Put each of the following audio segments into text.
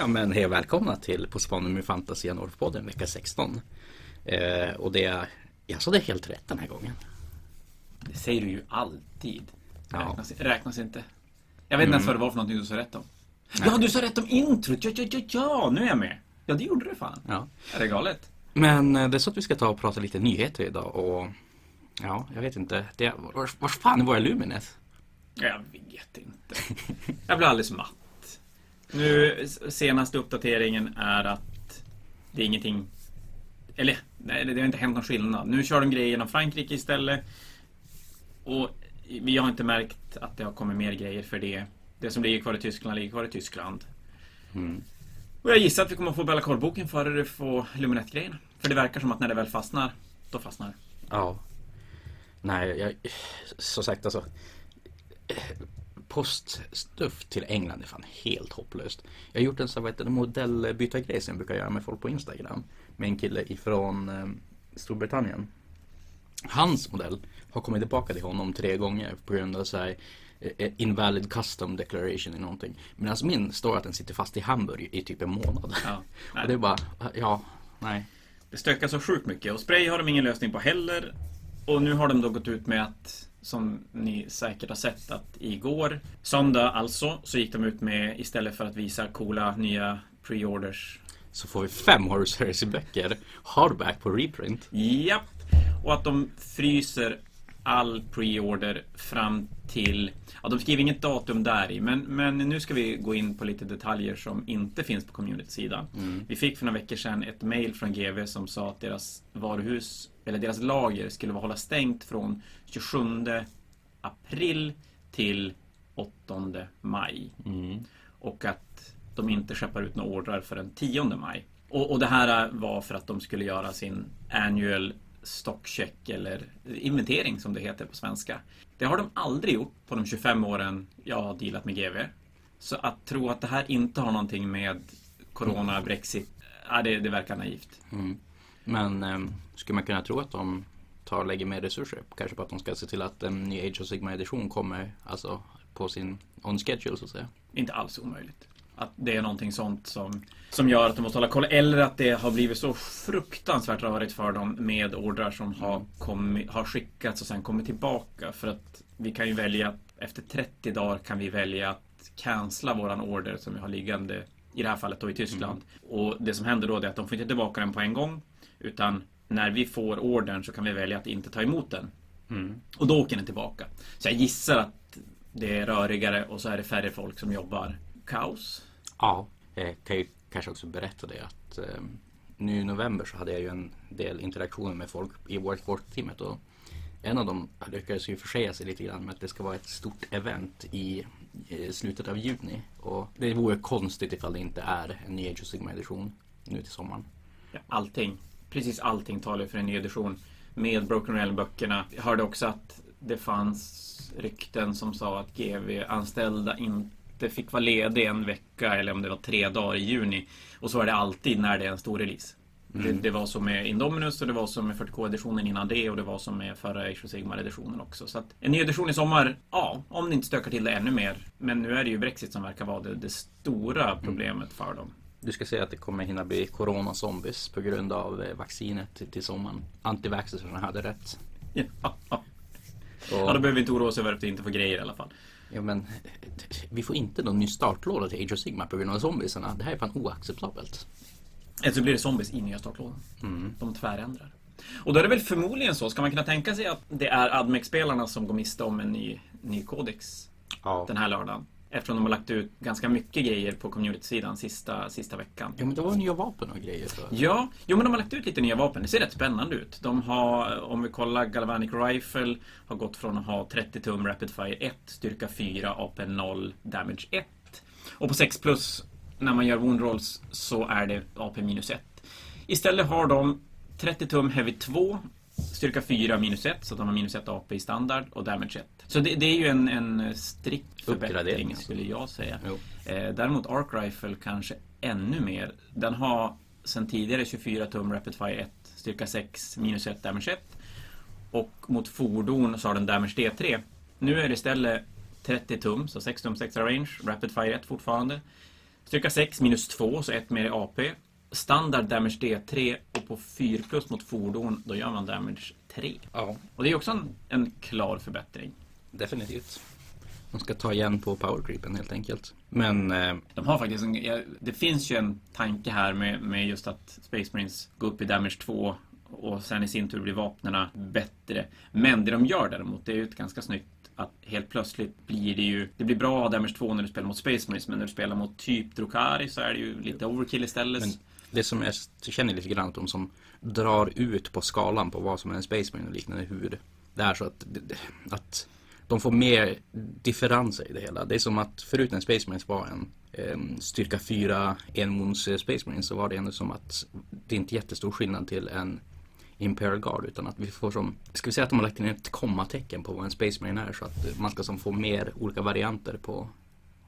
Ja men hej välkomna till På spaning med Fantasia Norrpodden vecka 16. Eh, och det jag sa det helt rätt den här gången. Det säger du ju alltid. Ja. Räknas, räknas inte. Jag vet inte ens vad det var för någonting du sa rätt om. Ja, du sa rätt om introt! Ja, ja, ja, ja, nu är jag med. Ja, det gjorde du fan. Ja. Är det galet? Men eh, det är så att vi ska ta och prata lite nyheter idag och ja, jag vet inte. Det, var, var fan är våra Lumines? Jag vet inte. Jag blir alldeles matt. Nu, senaste uppdateringen är att det är ingenting... Eller, nej, det har inte hänt någon skillnad. Nu kör de grejer genom Frankrike istället. Och vi har inte märkt att det har kommit mer grejer för det. Det som ligger kvar i Tyskland ligger kvar i Tyskland. Mm. Och jag gissar att vi kommer att få Bellacore-boken före du får Luminette-grejerna. För det verkar som att när det väl fastnar, då fastnar det. Ja. Nej, jag, så sagt alltså. Poststuff till England är fan helt hopplöst. Jag har gjort en sån det, modellbytargrej som jag brukar göra med folk på Instagram. Med en kille ifrån eh, Storbritannien. Hans modell har kommit tillbaka till honom tre gånger på grund av så här, eh, invalid custom declaration i någonting. Medan min står att den sitter fast i Hamburg i typ en månad. Ja. Och det är bara, ja, nej. Det stökar så sjukt mycket och spray har de ingen lösning på heller. Och nu har de då gått ut med att, som ni säkert har sett, att igår, söndag alltså, så gick de ut med istället för att visa coola nya pre-orders. Så får vi fem Horus Heresy-böcker hardback på reprint. Japp! Och att de fryser all pre-order fram till... Ja, de skriver inget datum där i, men, men nu ska vi gå in på lite detaljer som inte finns på community-sidan. Vi fick för några veckor sedan ett mail från GV som sa att deras varuhus, eller deras lager, skulle vara hålla stängt från 27 april till 8 maj. Och att de inte skeppar ut några ordrar förrän 10 maj. Och, och det här var för att de skulle göra sin annual stockcheck eller inventering som det heter på svenska. Det har de aldrig gjort på de 25 åren jag har dealat med GV. Så att tro att det här inte har någonting med Corona, Brexit, ja, det, det verkar naivt. Men um, skulle man kunna tro att de tar och lägger mer resurser? Kanske på att de ska se till att en ny Age of Sigma edition kommer alltså på sin on schedule så att säga. Inte alls omöjligt. Att det är någonting sånt som, som gör att de måste hålla koll. Eller att det har blivit så fruktansvärt rörigt för dem med ordrar som har, kommit, har skickats och sen kommit tillbaka. För att vi kan ju välja, efter 30 dagar kan vi välja att cancella våran order som vi har liggande, i det här fallet då i Tyskland. Och det som händer då är att de får inte tillbaka den på en gång. Utan när vi får ordern så kan vi välja att inte ta emot den. Och då åker den tillbaka. Så jag gissar att det är rörigare och så är det färre folk som jobbar. Kaos. Ja, jag kan ju kanske också berätta det att eh, nu i november så hade jag ju en del interaktioner med folk i vårt work-teamet och en av dem lyckades ju försäga sig lite grann med att det ska vara ett stort event i eh, slutet av juni och det vore konstigt ifall det inte är en ny Age of Sigma edition nu till sommaren. Ja, allting. Precis allting talar för en ny edition. Med Broken Realm-böckerna. Jag hörde också att det fanns rykten som sa att GV-anställda inte fick vara lediga en vecka eller om det var tre dagar i juni. Och så är det alltid när det är en stor release. Det, det var så med Indominus och det var så med 40K-editionen innan det och det var så med förra Age of Sigmar-editionen också. Så att en ny edition i sommar, ja, om det inte stökar till det ännu mer. Men nu är det ju Brexit som verkar vara det, det stora problemet för dem. Du ska säga att det kommer hinna bli corona-zombies på grund av eh, vaccinet till, till sommaren. Antivaxxersarna hade rätt. Ja, ja. Och, ja, då behöver vi inte oroa oss över att vi inte får grejer i alla fall. Ja, men vi får inte någon ny startlåda till Age of Sigma på grund av zombiesarna. Det här är fan oacceptabelt. Eller så blir det zombies i nya startlådan. De tvärändrar. Och då är det väl förmodligen så, ska man kunna tänka sig att det är Admec-spelarna som går miste om en ny, ny kodex Ja. den här lördagen? Eftersom de har lagt ut ganska mycket grejer på community-sidan sista, sista veckan. ja, men det var nya vapen och grejer. Så. Ja, jo men de har lagt ut lite nya vapen. Det ser rätt spännande ut. De har, om vi kollar Galvanic Rifle, har gått från att ha 30 tum Rapid Fire 1, styrka 4, AP 0, Damage 1. Och på 6 plus, när man gör wound rolls, så är det AP minus 1. Istället har de 30 tum Heavy 2, styrka 4 minus 1, så att de har minus 1 AP i standard och Damage 1. Så det, det är ju en, en strikt förbättring, alltså. skulle jag säga. Jo. Eh, däremot Arc Rifle kanske ännu mer. Den har sen tidigare 24 tum Rapid Fire 1, styrka 6, minus 1, damage 1. Och mot fordon så har den damage D3. Nu är det istället 30 tum, så 6 tums extra range, Rapid Fire 1 fortfarande. Styrka 6 minus 2, så ett mer i AP. Standard damage D3 och på 4 plus mot fordon, då gör man damage 3. Ja, Och det är också en, en klar förbättring. Definitivt. De ska ta igen på power creepen helt enkelt. Men eh, De har faktiskt en, det finns ju en tanke här med, med just att Space Marines går upp i damage 2 och sen i sin tur blir vapnena bättre. Men det de gör däremot, det är ju ett ganska snyggt att helt plötsligt blir det ju, det blir bra damage 2 när du spelar mot Space Marines, men när du spelar mot typ Drukari så är det ju lite overkill istället. Men det som jag känner lite grann att de som drar ut på skalan på vad som är en Space Marine och liknande hur det är så att, att de får mer differenser i det hela. Det är som att förut när Space Marines var en eh, styrka 4 enmons Space Marines så var det ändå som att det är inte jättestor skillnad till en Imperial Guard utan att vi får som, ska vi säga att de har lagt in ett kommatecken på vad en Space Marine är så att man ska som få mer olika varianter på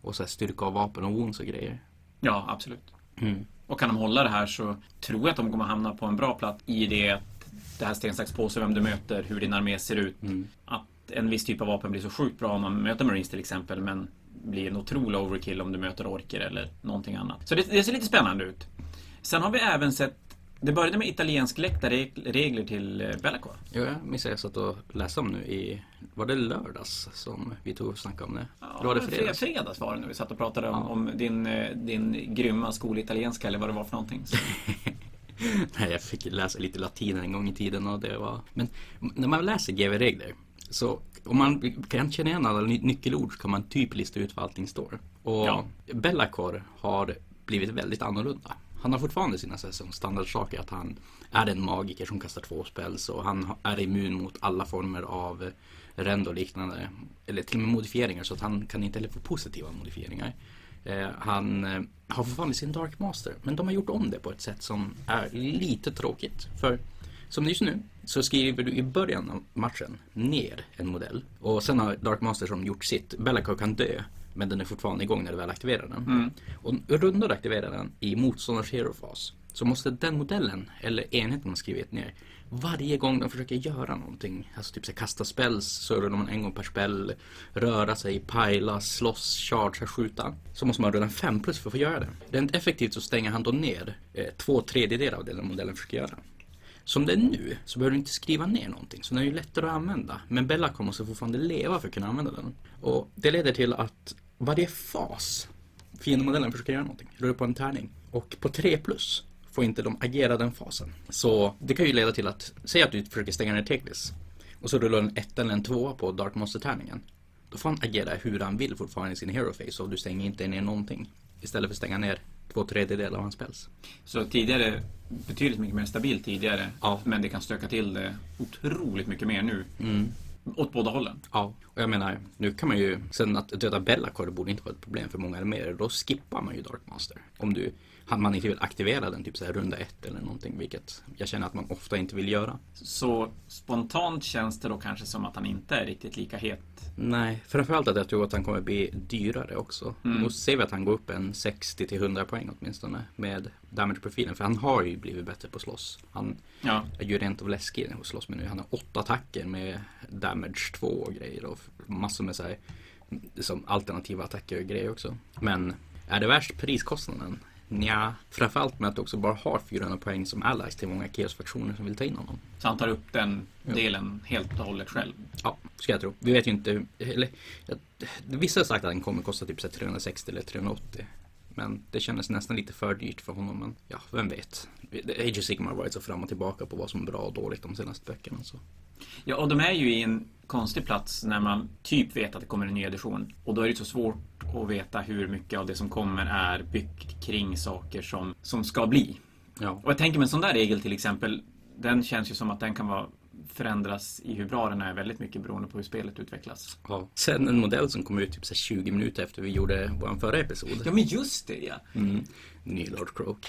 och så styrka av vapen och wounds och grejer. Ja, absolut. Mm. Och kan de hålla det här så tror jag att de kommer hamna på en bra plats i det det här sten, sax, påse, vem du möter, hur din armé ser ut. Mm. Att en viss typ av vapen blir så sjukt bra om man möter Marines till exempel, men blir en otrolig overkill om du möter orker eller någonting annat. Så det, det ser lite spännande ut. Sen har vi även sett det började med italienskläckta reg- regler till eh, Bellacore. Ja, jag minns jag satt och läste om nu i, var det lördags som vi tog och snackade om det? Eller var det fre- fredags? fredags var det när vi satt och pratade om, Ja. om din, eh, din grymma skolitalienska eller vad det var för någonting. Nej, jag fick läsa lite latin en gång i tiden och det var... Men när man läser GV-regler så om man kan känna igen alla ny- nyckelord så kan man typ lista ut vad allting står. Och Ja. Bellacor har blivit väldigt annorlunda. Han har fortfarande sina som standardsaker att han är en magiker som kastar två spells och han ha- är immun mot alla former av eh, rend och liknande. Eller till och med modifieringar så att han kan inte heller få positiva modifieringar. Eh, han eh, har fortfarande sin Dark Master men de har gjort om det på ett sätt som är lite tråkigt. För som det är just nu så skriver du i början av matchen ner en modell och sen har Dark Master som gjort sitt. Bellacore kan dö men den är fortfarande igång när du väl aktiverar den. Mm. Och rundar du aktiverar den i motståndars hero-fas så måste den modellen eller enheten man skrivit ner varje gång de försöker göra någonting, alltså typ så kasta spells, så rullar man en gång per spel, röra sig, pila, slåss, charge, skjuta. Så måste man rulla en 5 plus för att få göra det. Rent effektivt så stänger han då ner eh, två tredjedelar av det den modellen försöker göra. Som det är nu så behöver du inte skriva ner någonting, så den är ju lättare att använda. Men Bellacom måste fortfarande leva för att kunna använda den. Och det leder till att varje fas fiendemodellen försöker göra någonting, rullar på en tärning. Och på 3 plus får inte de agera den fasen. Så det kan ju leda till att, säg att du försöker stänga ner Teglis och så rullar en 1 eller en 2 på Dark Monster-tärningen. Då får han agera hur han vill fortfarande i sin hero face och du stänger inte ner någonting. Istället för att stänga ner två tredjedelar av hans spels. Så tidigare, betydligt mycket mer stabilt tidigare. Ja. Men det kan stöka till det otroligt mycket mer nu. Mm. Åt båda hållen. Ja, och jag menar, nu kan man ju, sen att döda Bellacore borde inte vara ett problem för många arméer, då skippar man ju Dark Master. Om du, han- man inte vill aktivera den typ så här runda ett eller någonting, vilket jag känner att man ofta inte vill göra. Så spontant känns det då kanske som att han inte är riktigt lika het. Nej, framförallt att jag tror att han kommer bli dyrare också. Mm. Nu ser vi att han går upp en 60 till 100 poäng åtminstone med damage-profilen, för han har ju blivit bättre på slåss. Han Ja, är ju rent av läskig att slåss med nu. Han har åtta attacker med damage 2 och grejer och massor med så här, som alternativa attacker och grejer också. Men är det värst priskostnaden? Nja, framförallt med att du också bara har 400 poäng som allies till många Chaos-faktioner som vill ta in honom. så han tar upp den Ja. delen helt och hållet själv. Ja, ska jag tro. Vi vet ju inte, eller vissa har sagt att den kommer kosta typ så här 360 eller 380. Men det kändes nästan lite för dyrt för honom. Men ja, vem vet. Age of Sigmar har varit så fram och tillbaka på vad som är bra och dåligt de senaste veckorna. Så. Ja, och de är ju i en konstig plats när man typ vet att det kommer en ny edition. Och då är det så svårt att veta hur mycket av det som kommer är byggt kring saker som, som ska bli. Ja. Och jag tänker med en sån där regel till exempel, den känns ju som att den kan vara förändras i hur bra den är väldigt mycket beroende på hur spelet utvecklas. Ja. Sen en modell som kom ut typ så här 20 minuter efter vi gjorde vår förra episod. Ja, men just det ja! Mm. Ny Lord Croak.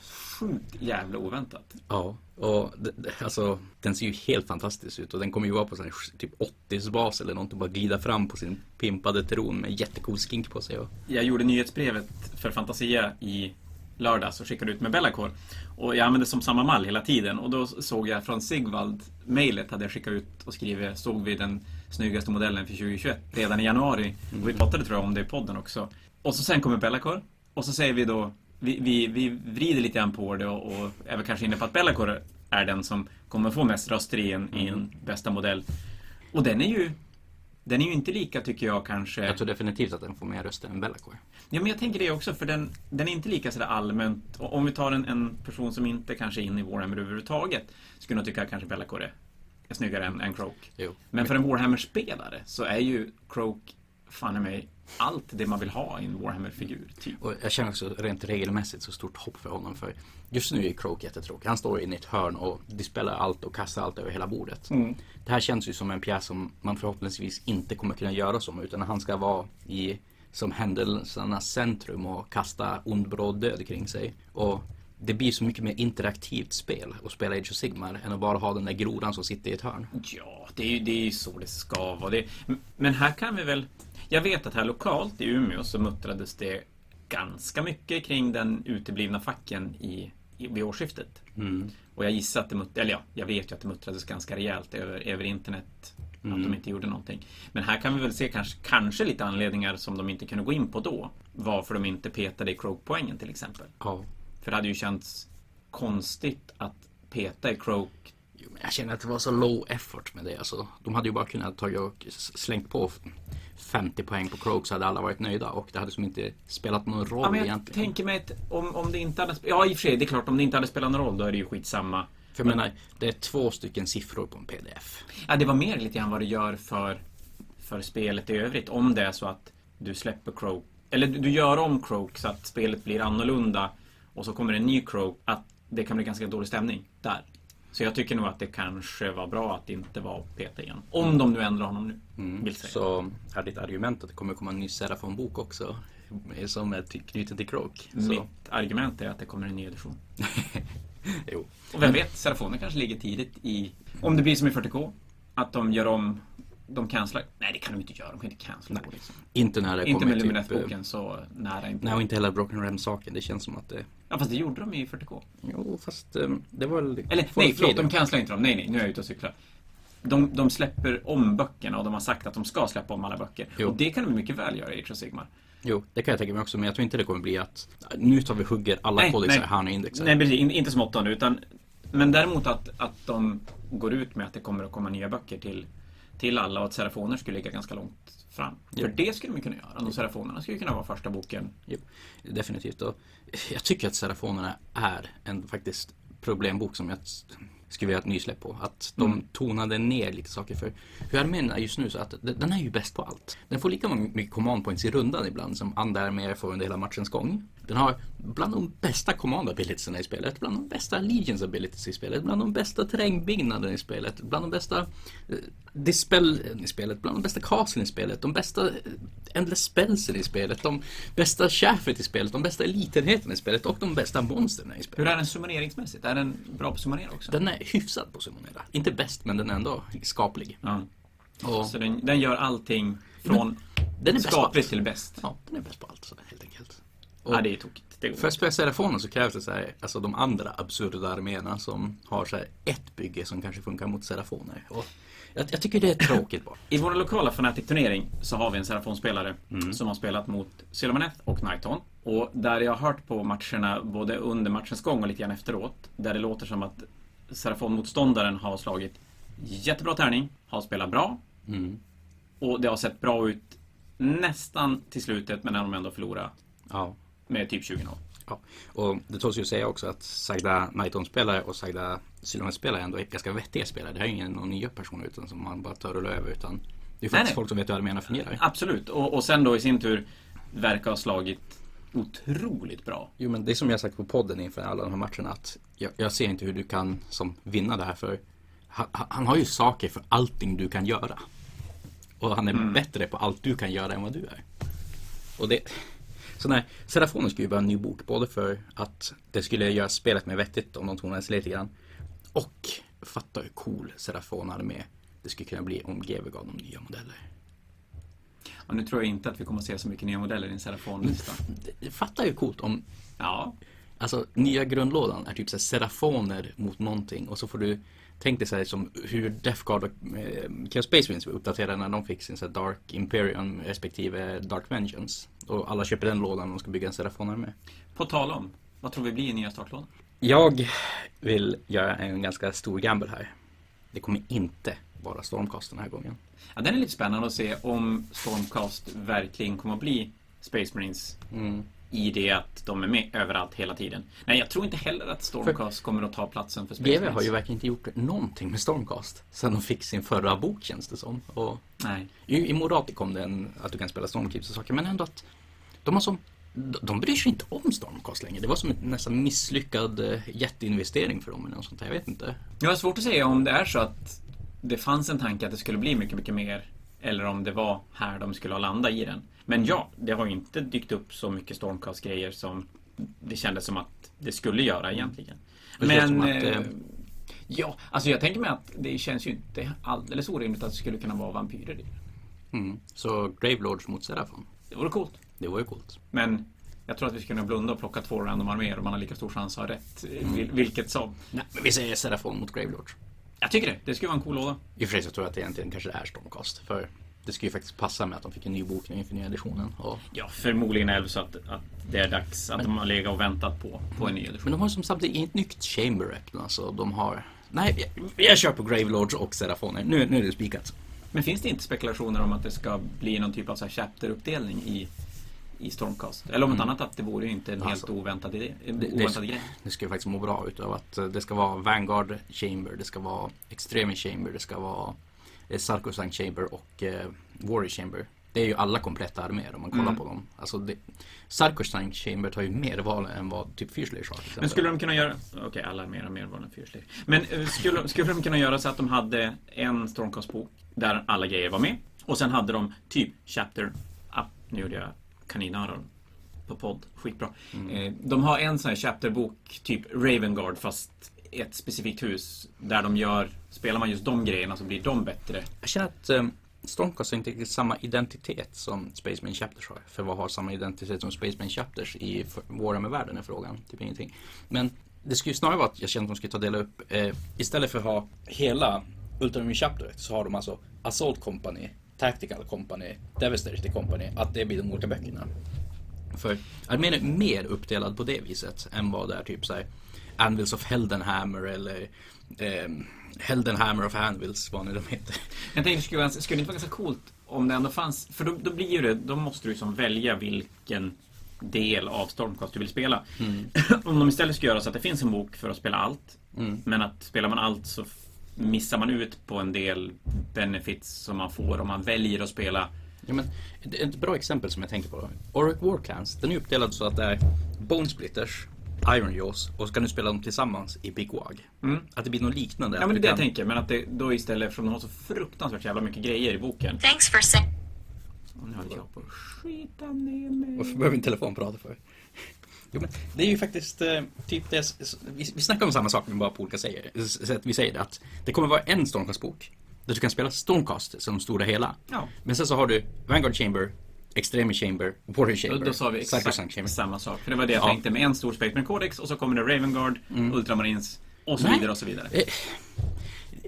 Sjukt jävla oväntat. Ja, och alltså den ser ju helt fantastisk ut och den kommer ju vara på sån typ 80s bas eller någonting. Bara glida fram på sin pimpade tron med jättecool skink på sig. Och, Jag gjorde nyhetsbrevet för Fantasia i lördags och skickade ut med Bellacore. Och jag använde som samma mall hela tiden och då såg jag från Sigvald, mejlet hade jag skickat ut och skrivit, såg vi den snyggaste modellen för 2021 redan i januari. Och vi pratade tror jag om det i podden också. Och så sen kommer Bellacore. och så säger vi då, vi, vi, vi vrider lite grann på det och, och är väl kanske inne på att Bellacore är den som kommer få mest röster i en, i en bästa modell. Och den är ju den är ju inte lika, tycker jag, kanske... Jag tror definitivt att den får mer röster än Bellacore. Ja, men jag tänker det också, för den, den är inte lika sådär allmänt... Om vi tar en, en person som inte kanske är inne i Warhammer överhuvudtaget, skulle nog tycka att kanske Bellacore är snyggare än, än Croak. Jo. Men för en Warhammer-spelare så är ju Croak, fan i mig, allt det man vill ha i en Warhammer-figur, typ. Och jag känner också rent regelmässigt så stort hopp för honom. För just nu är Croak jättetråkig. Han står i ett hörn och dispelar allt och kastar allt över hela bordet. Mm. Det här känns ju som en pjäs som man förhoppningsvis inte kommer kunna göra som. Utan han ska vara i som händelsernas centrum och kasta ond bråd död kring sig. Och det blir så mycket mer interaktivt spel att spela Age of Sigmar än att bara ha den där grodan som sitter i ett hörn. Ja, det är ju det är ju så det ska vara. Det, men här kan vi väl... Jag vet att här lokalt i Umeå så muttrades det ganska mycket kring den uteblivna facken i, i, vid årsskiftet. Mm. Och jag gissar att det muttrades, eller ja, jag vet ju att det muttrades ganska rejält över, över internet. Att Mm. de inte gjorde någonting. Men här kan vi väl se kanske, kanske lite anledningar som de inte kunde gå in på då. Varför de inte petade i Croak-poängen till exempel. Ja. För det hade ju känts konstigt att peta i Croak jag känner att det var så low effort med det. Alltså, de hade ju bara kunnat ta och slängt på 50 poäng på Croak så hade alla varit nöjda. Och det hade som inte spelat någon roll Ja, men jag egentligen. tänker mig att om, om det inte hade... sp- Ja, i och för sig, det är klart, om det inte hade spelat någon roll, då är det ju skitsamma. För jag menar, det är två stycken siffror på en pdf. Ja, det var mer lite grann vad det gör för, för spelet i övrigt. Om det är så att du släpper Croak, eller du, du gör om Croak så att spelet blir annorlunda och så kommer en ny Croak, att det kan bli ganska dålig stämning där. Så jag tycker nog att det kanske var bra att det inte var Peter igen. Om de nu ändrar honom nu, vill säga. Så är ditt argument att det kommer komma en ny Serafon-bok också. Som är knuten till. Så, Mitt argument är att det kommer en ny edition. jo. Och vem vet, Serafonen kanske ligger tidigt i... Om det blir som i 40K, att de gör om... De cancelar... Nej, det kan de inte göra. De kan inte cancella då, liksom. Inte när det Inte kommer med typ... Lumineth-boken så nära inpå. Nej, och inte heller Broken Realm-saken. Det känns som att det... Ja, fast det gjorde de i 40K. Jo, fast eh, det var väl... Eller nej, förlåt, de cancelar inte dem. Nej, nej, nu är jag ute och cyklar. De, de släpper om böckerna och de har sagt att de ska släppa om alla böcker. Jo. Och det kan de mycket väl göra i Age of Sigmar. Jo, det kan jag tänka mig också. Men jag tror inte det kommer bli att... Nu tar vi hugger alla Nej, kodexar nej. här och indexar. Nej, precis. In, inte som åttonde, utan... Men däremot att, att de går ut med att det kommer att komma nya böcker till, till alla och att Serafoner skulle ligga ganska långt fram. Jo. För det skulle de kunna göra. De Serafonerna skulle kunna vara första boken. Jo, definitivt. Och jag tycker att Serafonerna är en faktiskt problembok som jag skulle vilja ha ett nysläpp på. Att de Mm. tonade ner lite saker. För hur armén är just nu så att den den är ju bäst på allt. Den får lika mycket command points i rundan ibland som andra arméer får under hela matchens gång. Den har bland de bästa command abilitiesarna i spelet, bland de bästa legions abilities i spelet, bland de bästa terrängbyggnaderna i spelet, bland de bästa eh, dispellen i spelet, bland de bästa castlen i spelet, de bästa eh, endless spelsen i spelet, de bästa chafet i spelet, de bästa elitenheterna i spelet och de bästa monstren i spelet. Hur är den summoneringsmässigt? Är den bra på att summonera också? Den är hyfsad på att summonera. Inte bäst, men den är ändå skaplig. Ja. Och Så den, den gör allting från den på skapligt till bäst. Ja, den är bäst på allt, så. Och Ja, det är tokigt. Det för Serafonen så krävs det så här, alltså de andra absurda arméerna som har så ett bygge som kanske funkar mot Serafoner. Och jag, jag tycker det är tråkigt bara. I vår lokala Fnatic-turnering så har vi en Serafonspelare Mm. som har spelat mot Sylvaneth och Nighton. Och där jag har hört på matcherna, både under matchens gång och lite grann efteråt, där det låter som att Serafon-motståndaren har slagit jättebra tärning, har spelat bra Mm. och det har sett bra ut nästan till slutet, men när de ändå förlorar Ja. Med typ 20-0. Ja, och det tåls ju att säga också att sagda Nighton-spelare och sagda Sylvanas-spelare ändå är ganska vettiga spelare. Det här är ingen någon nya personer utan som man bara tar och över utan det är faktiskt nej. folk som vet hur arméerna fungerar. Absolut, och, och sen då i sin tur verkar ha slagit otroligt bra. Jo men det är som jag sagt på podden inför alla de här matcherna att jag, jag ser inte hur du kan som vinna det här för han, han har ju saker för allting du kan göra. Och han är Mm. bättre på allt du kan göra än vad du är. Och det så nej, Serafonen skulle ju vara en ny bok både för att det skulle göra spelet mer vettigt om de tonade sig lite grann. Och fatta hur cool Serafon-armé det skulle kunna bli om GW gav dem nya modeller. Och nu tror jag inte att vi kommer att se så mycket nya modeller i en Serafon-lista. Fatta hur coolt om Ja, Alltså nya grundlådan är typ så här serafoner mot någonting och så får du Tänk dig så här, som hur Death Guard och eh, Space Marines var uppdaterade när de fick sin så Dark Imperium respektive Dark Vengeance. Och alla köper den lådan de ska bygga en Serafon-armé. På tal om, vad tror vi blir i nya startlådan? Jag vill göra en ganska stor gamble här. Det kommer inte vara Stormcast den här gången. Ja, den är lite spännande att se om Stormcast verkligen kommer att bli Space Marines Mm. I det att de är med överallt hela tiden. Nej, jag tror inte heller att Stormcast kommer att ta platsen för Space GW har ju verkligen inte gjort någonting med Stormcast sen de fick sin förra bok känns det som. Och Nej. i, I Morati kom det en, att du kan spela Stormkeeps och saker men ändå att de har som de bryr sig inte om Stormcast längre. Det var som en nästan misslyckad eh, jätteinvestering för dem eller något sånt. Jag vet inte. Jag har svårt att säga om det är så att det fanns en tanke att det skulle bli mycket, mycket mer. Eller om det var här de skulle ha landat i den. Men ja, det har ju inte dykt upp så mycket Stormcast-grejer som det kändes som att det skulle göra egentligen. Men... att, eh, eh, Ja, alltså jag tänker mig att det känns ju inte alldeles orimligt att det skulle kunna vara vampyrer i det. Mm. Så Gravelords mot Serafon. Det vore coolt. Det var ju coolt. Men jag tror att vi skulle kunna blunda och plocka två random arméer och man har lika stor chans att ha rätt. eh, vil- Vilket som. Nej, men vi säger Serafon mot Gravelords. Jag tycker det. Det skulle vara en cool låda. I och för sig så tror jag att det egentligen kanske är Stormcast. För det ska ju faktiskt passa med att de fick en ny bok inför nya editionen. Och, Ja, förmodligen är det så att, att det är dags att de har legat och väntat på, på en ny edition. men de har som samtidigt inget nytt Chamber Rep. Alltså de har... Nej, jag, jag kör på Gravelords och Serafoner. Nu, nu är det spikat. Men finns det inte spekulationer om att det ska bli någon typ av chapter-uppdelning i, i Stormcast? Eller om något annat att det vore ju inte en helt Alltså, oväntad idé. Oväntad det, grej. det ska ju faktiskt må bra utav att eh, det ska vara Vanguard Chamber, det ska vara Extreme Chamber, det ska vara eh, Sarkosank Chamber och eh, Warrior Chamber. Det är ju alla kompletta arméer om man kollar Mm. på dem. Alltså det, Chamber tar ju mer val än vad typ Fyrslayer har. Men skulle de kunna göra... Okej, alla är mer och mer vad en fyrslayer. Men eh, skulle, skulle de kunna göra så att de hade en Stormcast-bok där alla grejer var med. Och sen hade de typ chapter... Ah, nu gjorde jag kaninöron på podd. Skitbra. Eh, de har en sån här chapterbok, typ Ravengard, fast ett specifikt hus. Där de gör... Spelar man just de grejerna så blir de bättre. Jag känner att um, Stormcast har inte riktigt samma identitet som Spaceman Chapters har. För vad har samma identitet som Spaceman Chapters i för- Warhammer-världen är frågan. Typ ingenting. Men det skulle ju snarare vara att jag känner att de skulle ta dela upp, eh, istället för att ha hela Ultramarine Chapter så har de alltså Assault Company, Tactical Company, Devastator Company, att det blir de olika böckerna. För armén är mer uppdelad på det viset än vad det är typ såhär Anvils of Heldenhammer eller eh, Heldenhammer of Anvils, vad nu de heter. Jag tänkte, skulle, det- skulle det inte vara ganska coolt om det ändå fanns... För då, då blir ju det... Då måste du som välja vilken del av Stormcast du vill spela. om de istället ska göra så att det finns en bok för att spela allt. Mm. Men att spelar man allt så missar man ut på en del benefits som man får om man väljer att spela. Ja, men, ett, bra exempel som jag tänker på. Oric War Clans, den är uppdelad så att det är Bone Splitters, Iron Jaws och så kan du spela dem tillsammans i Big Wag. Mm. Att det blir något liknande. Ja att men det är det jag tänker. Men att det då istället, eftersom de har så fruktansvärt jävla mycket grejer i boken. Thanks for saying. Och nu höll jag på att skita ner mig. Varför behöver en telefon prata för? Jo, det är ju faktiskt eh, typ det, vi, vi snackar om samma sak men bara på olika säger, sätt. Vi säger det att det kommer vara en Stormcast-bok där du kan spela Stormcast som stora hela. Ja. Men sen så har du Vanguard Chamber, Extreme Chamber, Warrior Då, Chamber, då sa vi exakt Chamber. samma sak. För det var det jag Ja. tänkte med en stor Spaceman Codex och så kommer det Ravengard, Ultramarines och så Nej. vidare och så vidare. Eh,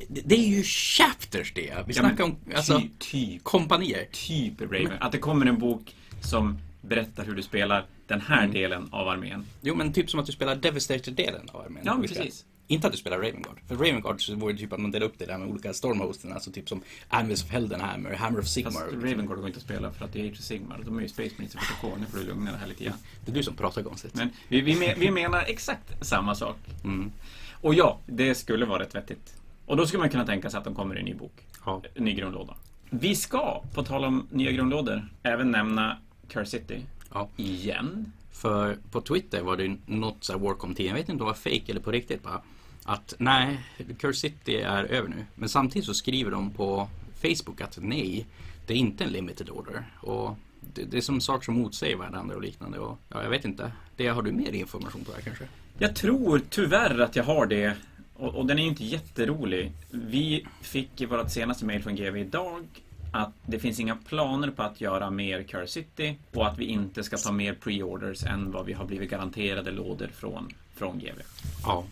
Det, är ju chapters det. Vi Ja, snackar om alltså, ty, typ, kompanier. typ Raven. Att det kommer en bok som berättar hur du spelar den här Mm. delen av armén. Jo men typ som att du spelar Devastator-delen av armén. Ja, precis. Inte att du spelar Ravengard. För Ravengard så vore det typ att man delar upp det där med olika Stormhosten. Alltså typ som Anvils of Heldenhammer, Hammer of Sigmar. Fast Ravengard går inte att spela för att det är Age of Sigmar. De är ju Space Marines PTK. Nu får du lugna dig här lite grann. Det är du som pratar konstigt. Men vi, vi, vi menar exakt samma sak. Mm. Och ja, det skulle vara rätt vettigt. Och då skulle man kunna tänka sig att de kommer i en ny bok. Ja. En ny grundlåda. Vi ska, på tal om nya grundlådor, även nämna Curse City. Ja. Igen. För på Twitter var det något så här Warcom 10, jag vet inte om det var fake eller på riktigt bara. Att nej, Curse City är över nu. Men samtidigt så skriver de på Facebook att nej, det är inte en limited order. Och det, det är som saker som motsäger varandra och liknande. Och, ja, jag vet inte. Det har du mer information på det här kanske? Jag tror tyvärr att jag har det. Och, och den är ju inte jätterolig. Vi fick i vårt senaste mail från GV idag att det finns inga planer på att göra mer Curse City och att vi inte ska ta mer pre-orders än vad vi har blivit garanterade lådor från, från GV. Ja.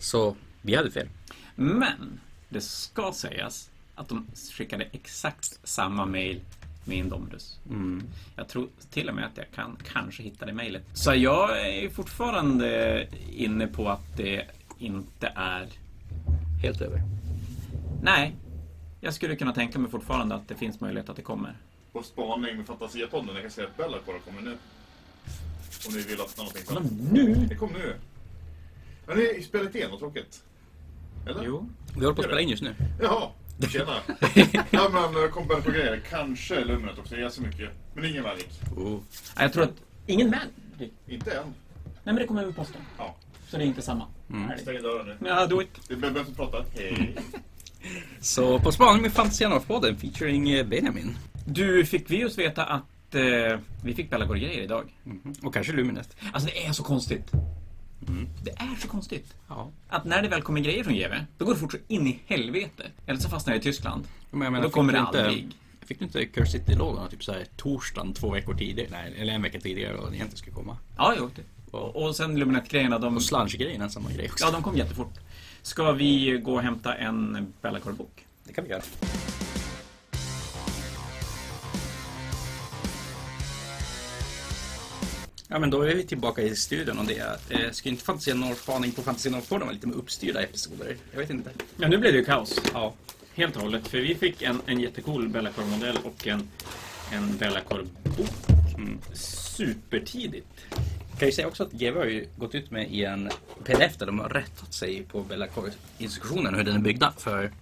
Så vi hade fel. Men det ska sägas att de skickade exakt samma mail med Indominus. Mm. Jag tror till och med att jag kan kanske hitta det mejlet. Så jag är fortfarande inne på att det inte är... Helt över. Nej, jag skulle kunna tänka mig fortfarande att det finns möjlighet att det kommer. På spaning med Fantasiapodden, jag kan säga att Bellacore kommer nu. Om ni vill att någonting Kolla nu! Det kom nu. Har ni spelat igenom tråkigt? Eller? Jo. Vi håller på att spela in just nu. Jaha, tjena. ja men jag kom på grejer. Kanske Lumnet också, jag så mycket. Men ingen Magic. Oh. Jag tror att... Ingen Magic? Inte än. Nej, men det kommer med posten. Ja. Så det är inte samma. Mm. Stäng dörren nu. Ja, do it. Det är vem som pratar. Hej. Så på spaning med Fantasianorf-podden featuring eh, Benjamin. Du, fick vi just veta att eh, vi fick Bellagor-grejer idag? Mhm. Och kanske Luminest. Alltså det är så konstigt. Det är så konstigt. Ja. Att när det väl kommer grejer från GW, då går det fort så in i helvete. Eller så fastnar det i Tyskland. Men jag Och menar, då kommer fick det inte, aldrig. Fick du inte Curse City-lådorna typ såhär torsdagen två veckor tidigare? Nej, eller en vecka tidigare vad den egentligen skulle komma. Ja, jo. Och, och sen Luminette-grejerna, de, Och Slunch-grejen samma grej också. ja, de kom jättefort. Ska vi gå och hämta en Bellacore-bok? Det kan vi göra. Ja men då är vi tillbaka i studion och det är att eh, skulle inte Fantasia North-spaning på Fantasia North-podden vara lite mer uppstyrda episoder? Jag vet inte. Ja, nu blev det ju kaos. Ja. Helt och hållet. För vi fick en, en jättecool Bellacore-modell och en, en Bellacore-bok. Mm. Supertidigt. Kan ju säga också att GW har ju gått ut med i en pdf där de har rättat sig på Bellacore-instruktionen hur den är byggda. För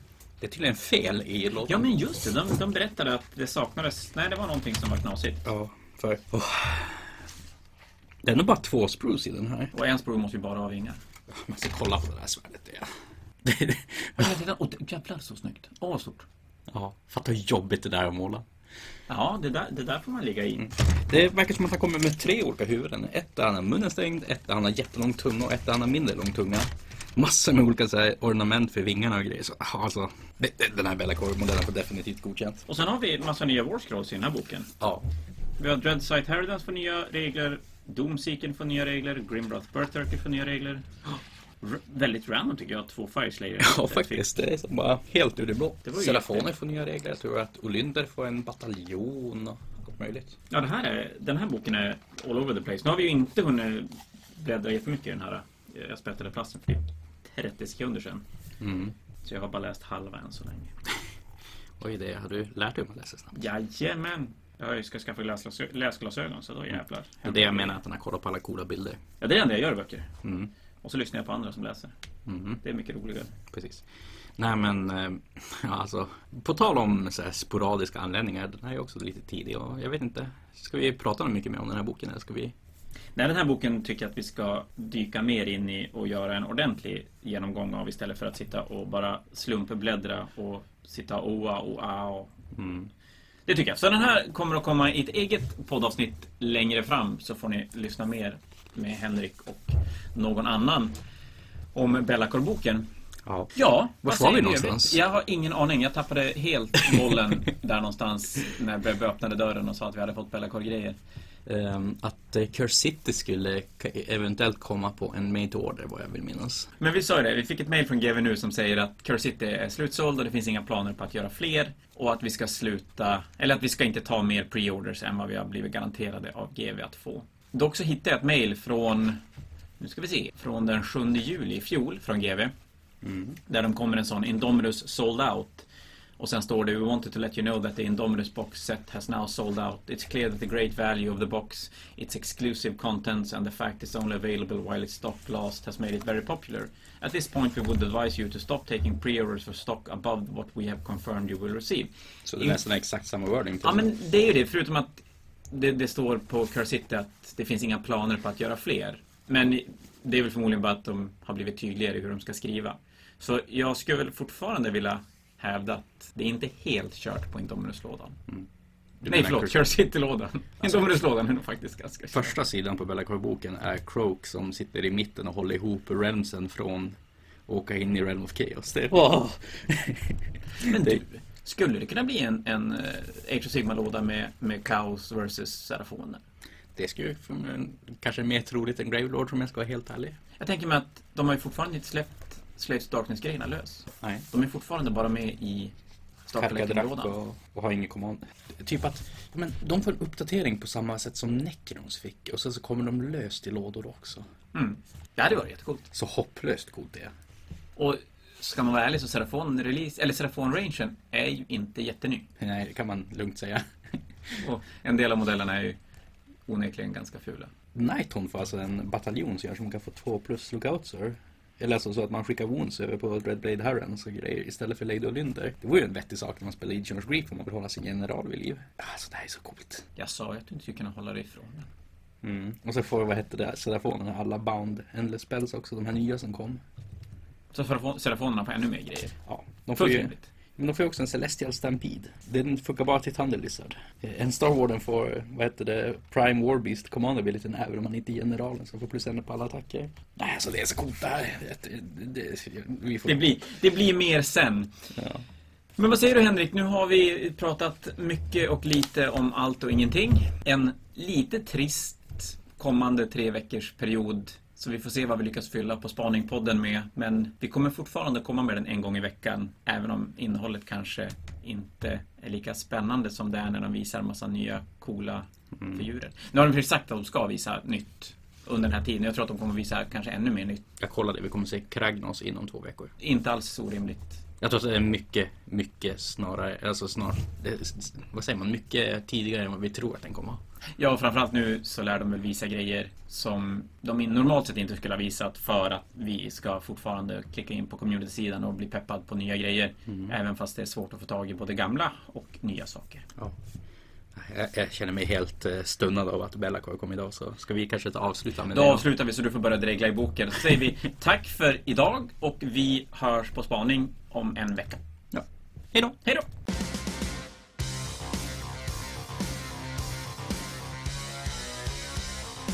det är tydligen fel i lådan. Ja, men just det. De, de berättade att det saknades... Nej, det var någonting som var knasigt. Ja, för... Oh. Det är nog bara två sprues i den här. Och en sprue måste ju bara ha vingar. Man ska kolla på det här svärdet. Det är. Ja. Åh, jävlar så snyggt. Åh, vad stort. ja, fatta hur jobbigt det där är att måla. Ja, det där, det där får man ligga i. Det verkar som att han kommer med tre olika huvuden. Ett där han har munnen stängd, ett där han har jättelång tunga och ett där han har mindre lång tunga. Massor med olika så här, ornament för vingarna och grejer. Så, ah, alltså, det- det- den här Bellacore-modellen får definitivt godkänt. Och sen har vi massa nya War Scrolls i den här boken. Ja. Vi har Dreadsight Herodance får nya regler. Doomseeker får nya regler. Grimwrath Berserker får nya regler. Väldigt random tycker jag, två Fire Slayer. Ja, faktiskt. Det är som bara helt ur det blå. Serafoner får nya regler. Jag tror att Olynder får en bataljon och allt möjligt. Ja, det här är, den här boken är all over the place. Nu har vi ju inte hunnit bläddra jättemycket i den här. eh, Jag sprättade plasten för typ 30 sekunder sedan. Mm. Så jag har bara läst halva än så länge. Oj, det har du lärt dig om att läsa snabbt. Jajamän! Jag ska skaffa läsglasö- läsglasögon så då jävlar. Det är det jag menar att han har kollat på alla coola bilder. Ja, det är det enda jag gör i böcker. Mm. Och så lyssnar jag på andra som läser. Mm. Det är mycket roligare. Precis. Nej men, eh, ja, alltså, på tal om så sporadiska anledningar, den här är också lite tidig och jag vet inte, ska vi prata mycket mer om den här boken eller ska vi? Nej, den här boken tycker jag att vi ska dyka mer in i och göra en ordentlig genomgång av istället för att sitta och bara slumpbläddra och sitta och oa och a och Mm. Det tycker jag. Så den här kommer att komma i ett eget poddavsnitt längre fram så får ni lyssna mer med Henrik och någon annan om Bellacore-boken. Ja. Ja, Var var vi någonstans? Jag har ingen aning. Jag tappade helt bollen där någonstans när Bebbe öppnade dörren och sa att vi hade fått Bellacore-grejer. Ehm, att eh, Curse City skulle eventuellt komma på en made order vad jag vill minnas. Men vi sa ju det, vi fick ett mail från GV nu som säger att Curse City är slutsåld och det finns inga planer på att göra fler. Och att vi ska sluta, eller att vi ska inte ta mer pre-orders än vad vi har blivit garanterade av GV att få. Dock så hittade jag ett mail från, nu ska vi se, från den 7 juli i fjol från GV. Där de kommer en sån Indominus sold out. Och sen står det We wanted to let you know that the Indominus box set has now sold out. It's clear that the great value of the box, its exclusive contents and the fact it's only available while its stock lasts has made it very popular. At this point we would advise you to stop taking pre-orders for stock above what we have confirmed you will receive. Så det är nästan exakt samma wording Ja men det är ju det, förutom att det, det står på Curse City att det finns inga planer på att göra fler. Men det är väl förmodligen bara att de har blivit tydligare i hur de ska skriva. Så jag skulle väl fortfarande vilja hävda att det är inte helt kört på Indominus-lådan. Du Nej förlåt, Curse- City-lådan. Indominus-lådan är nog faktiskt ganska kört. Första sidan på Bellacore-boken är Croak som sitter i mitten och håller ihop realmsen från åka in i Realm of Chaos. Det är... Åh! Men du, skulle det kunna bli en, en eh, Age of Sigma-låda med, med Kaos versus Serafoner? Det skulle ju kanske mer troligt än Gravelord om jag ska vara helt ärlig. Jag tänker mig att de har ju fortfarande inte släppt Slaves Darkness-grejerna lös. Nej. De är fortfarande bara med i startkollektingen-lådan. och, och har ingen command. Typ att men, de får en uppdatering på samma sätt som Necrons fick. Och sen så kommer de löst i lådor också. Mm. Ja, det var jättecoolt. Så hopplöst coolt det är. Och ska man vara ärlig så Serafon-release, eller Serafon-rangen är ju inte jätteny. Nej, det kan man lugnt säga. Och en del av modellerna är ju onekligen ganska fula. Nighthorn får alltså en bataljon som gör så man kan få två plus lookoutsar. Eller alltså så att man skickar wounds över på Dreadblade Herrens och grejer istället för Lady Olynder. Det vore ju en vettig sak när man spelar Legion of Grief om man vill hålla sin general vid liv. Alltså det här är så coolt. Jag sa ju att du inte skulle kunna hålla dig ifrån den. Mm. Och så får, vad hette det, Serafonerna alla bound endless spells också, de här nya som kom. Så Serafonerna får ännu mer grejer. Ja, de får ju, men de får ju också en Celestial Stampede. Den funkar bara till Thunder Lizard. En Star Warden får, vad heter det, Prime Warbeast Command abilityn även om man inte är generalen så får plus en på alla attacker. Nej, alltså det är så coolt det här. Det, det, det, får, Det blir, det blir mer sen. Ja. Men vad säger du Henrik? Nu har vi pratat mycket och lite om allt och ingenting. En lite trist kommande tre veckors period. Så vi får se vad vi lyckas fylla på Spaningpodden med. Men vi kommer fortfarande komma med den en gång i veckan. Även om innehållet kanske inte är lika spännande som det är när de visar en massa nya coola figurer. Nu har de precis sagt att de ska visa nytt under den här tiden. Jag tror att de kommer visa kanske ännu mer nytt. Jag kollade, vi kommer se Kragnos inom två veckor. Inte alls orimligt. Jag tror att det är mycket, mycket snarare, alltså snart, det, vad säger man, mycket tidigare än vad vi tror att den kommer. Ja, framförallt nu så lär de väl visa grejer som de normalt sett inte skulle ha visat för att vi ska fortfarande klicka in på community-sidan och bli peppad på nya grejer. Även fast det är svårt att få tag i både gamla och nya saker. Ja. Jag, jag känner mig helt eh, stunnad av att Bellacore kom idag så ska vi kanske ta avsluta med Då det. avslutar vi så du får börja dregla i boken. Så säger vi tack för idag och vi hörs på spaning om en vecka. Ja. Hej då! Hej då!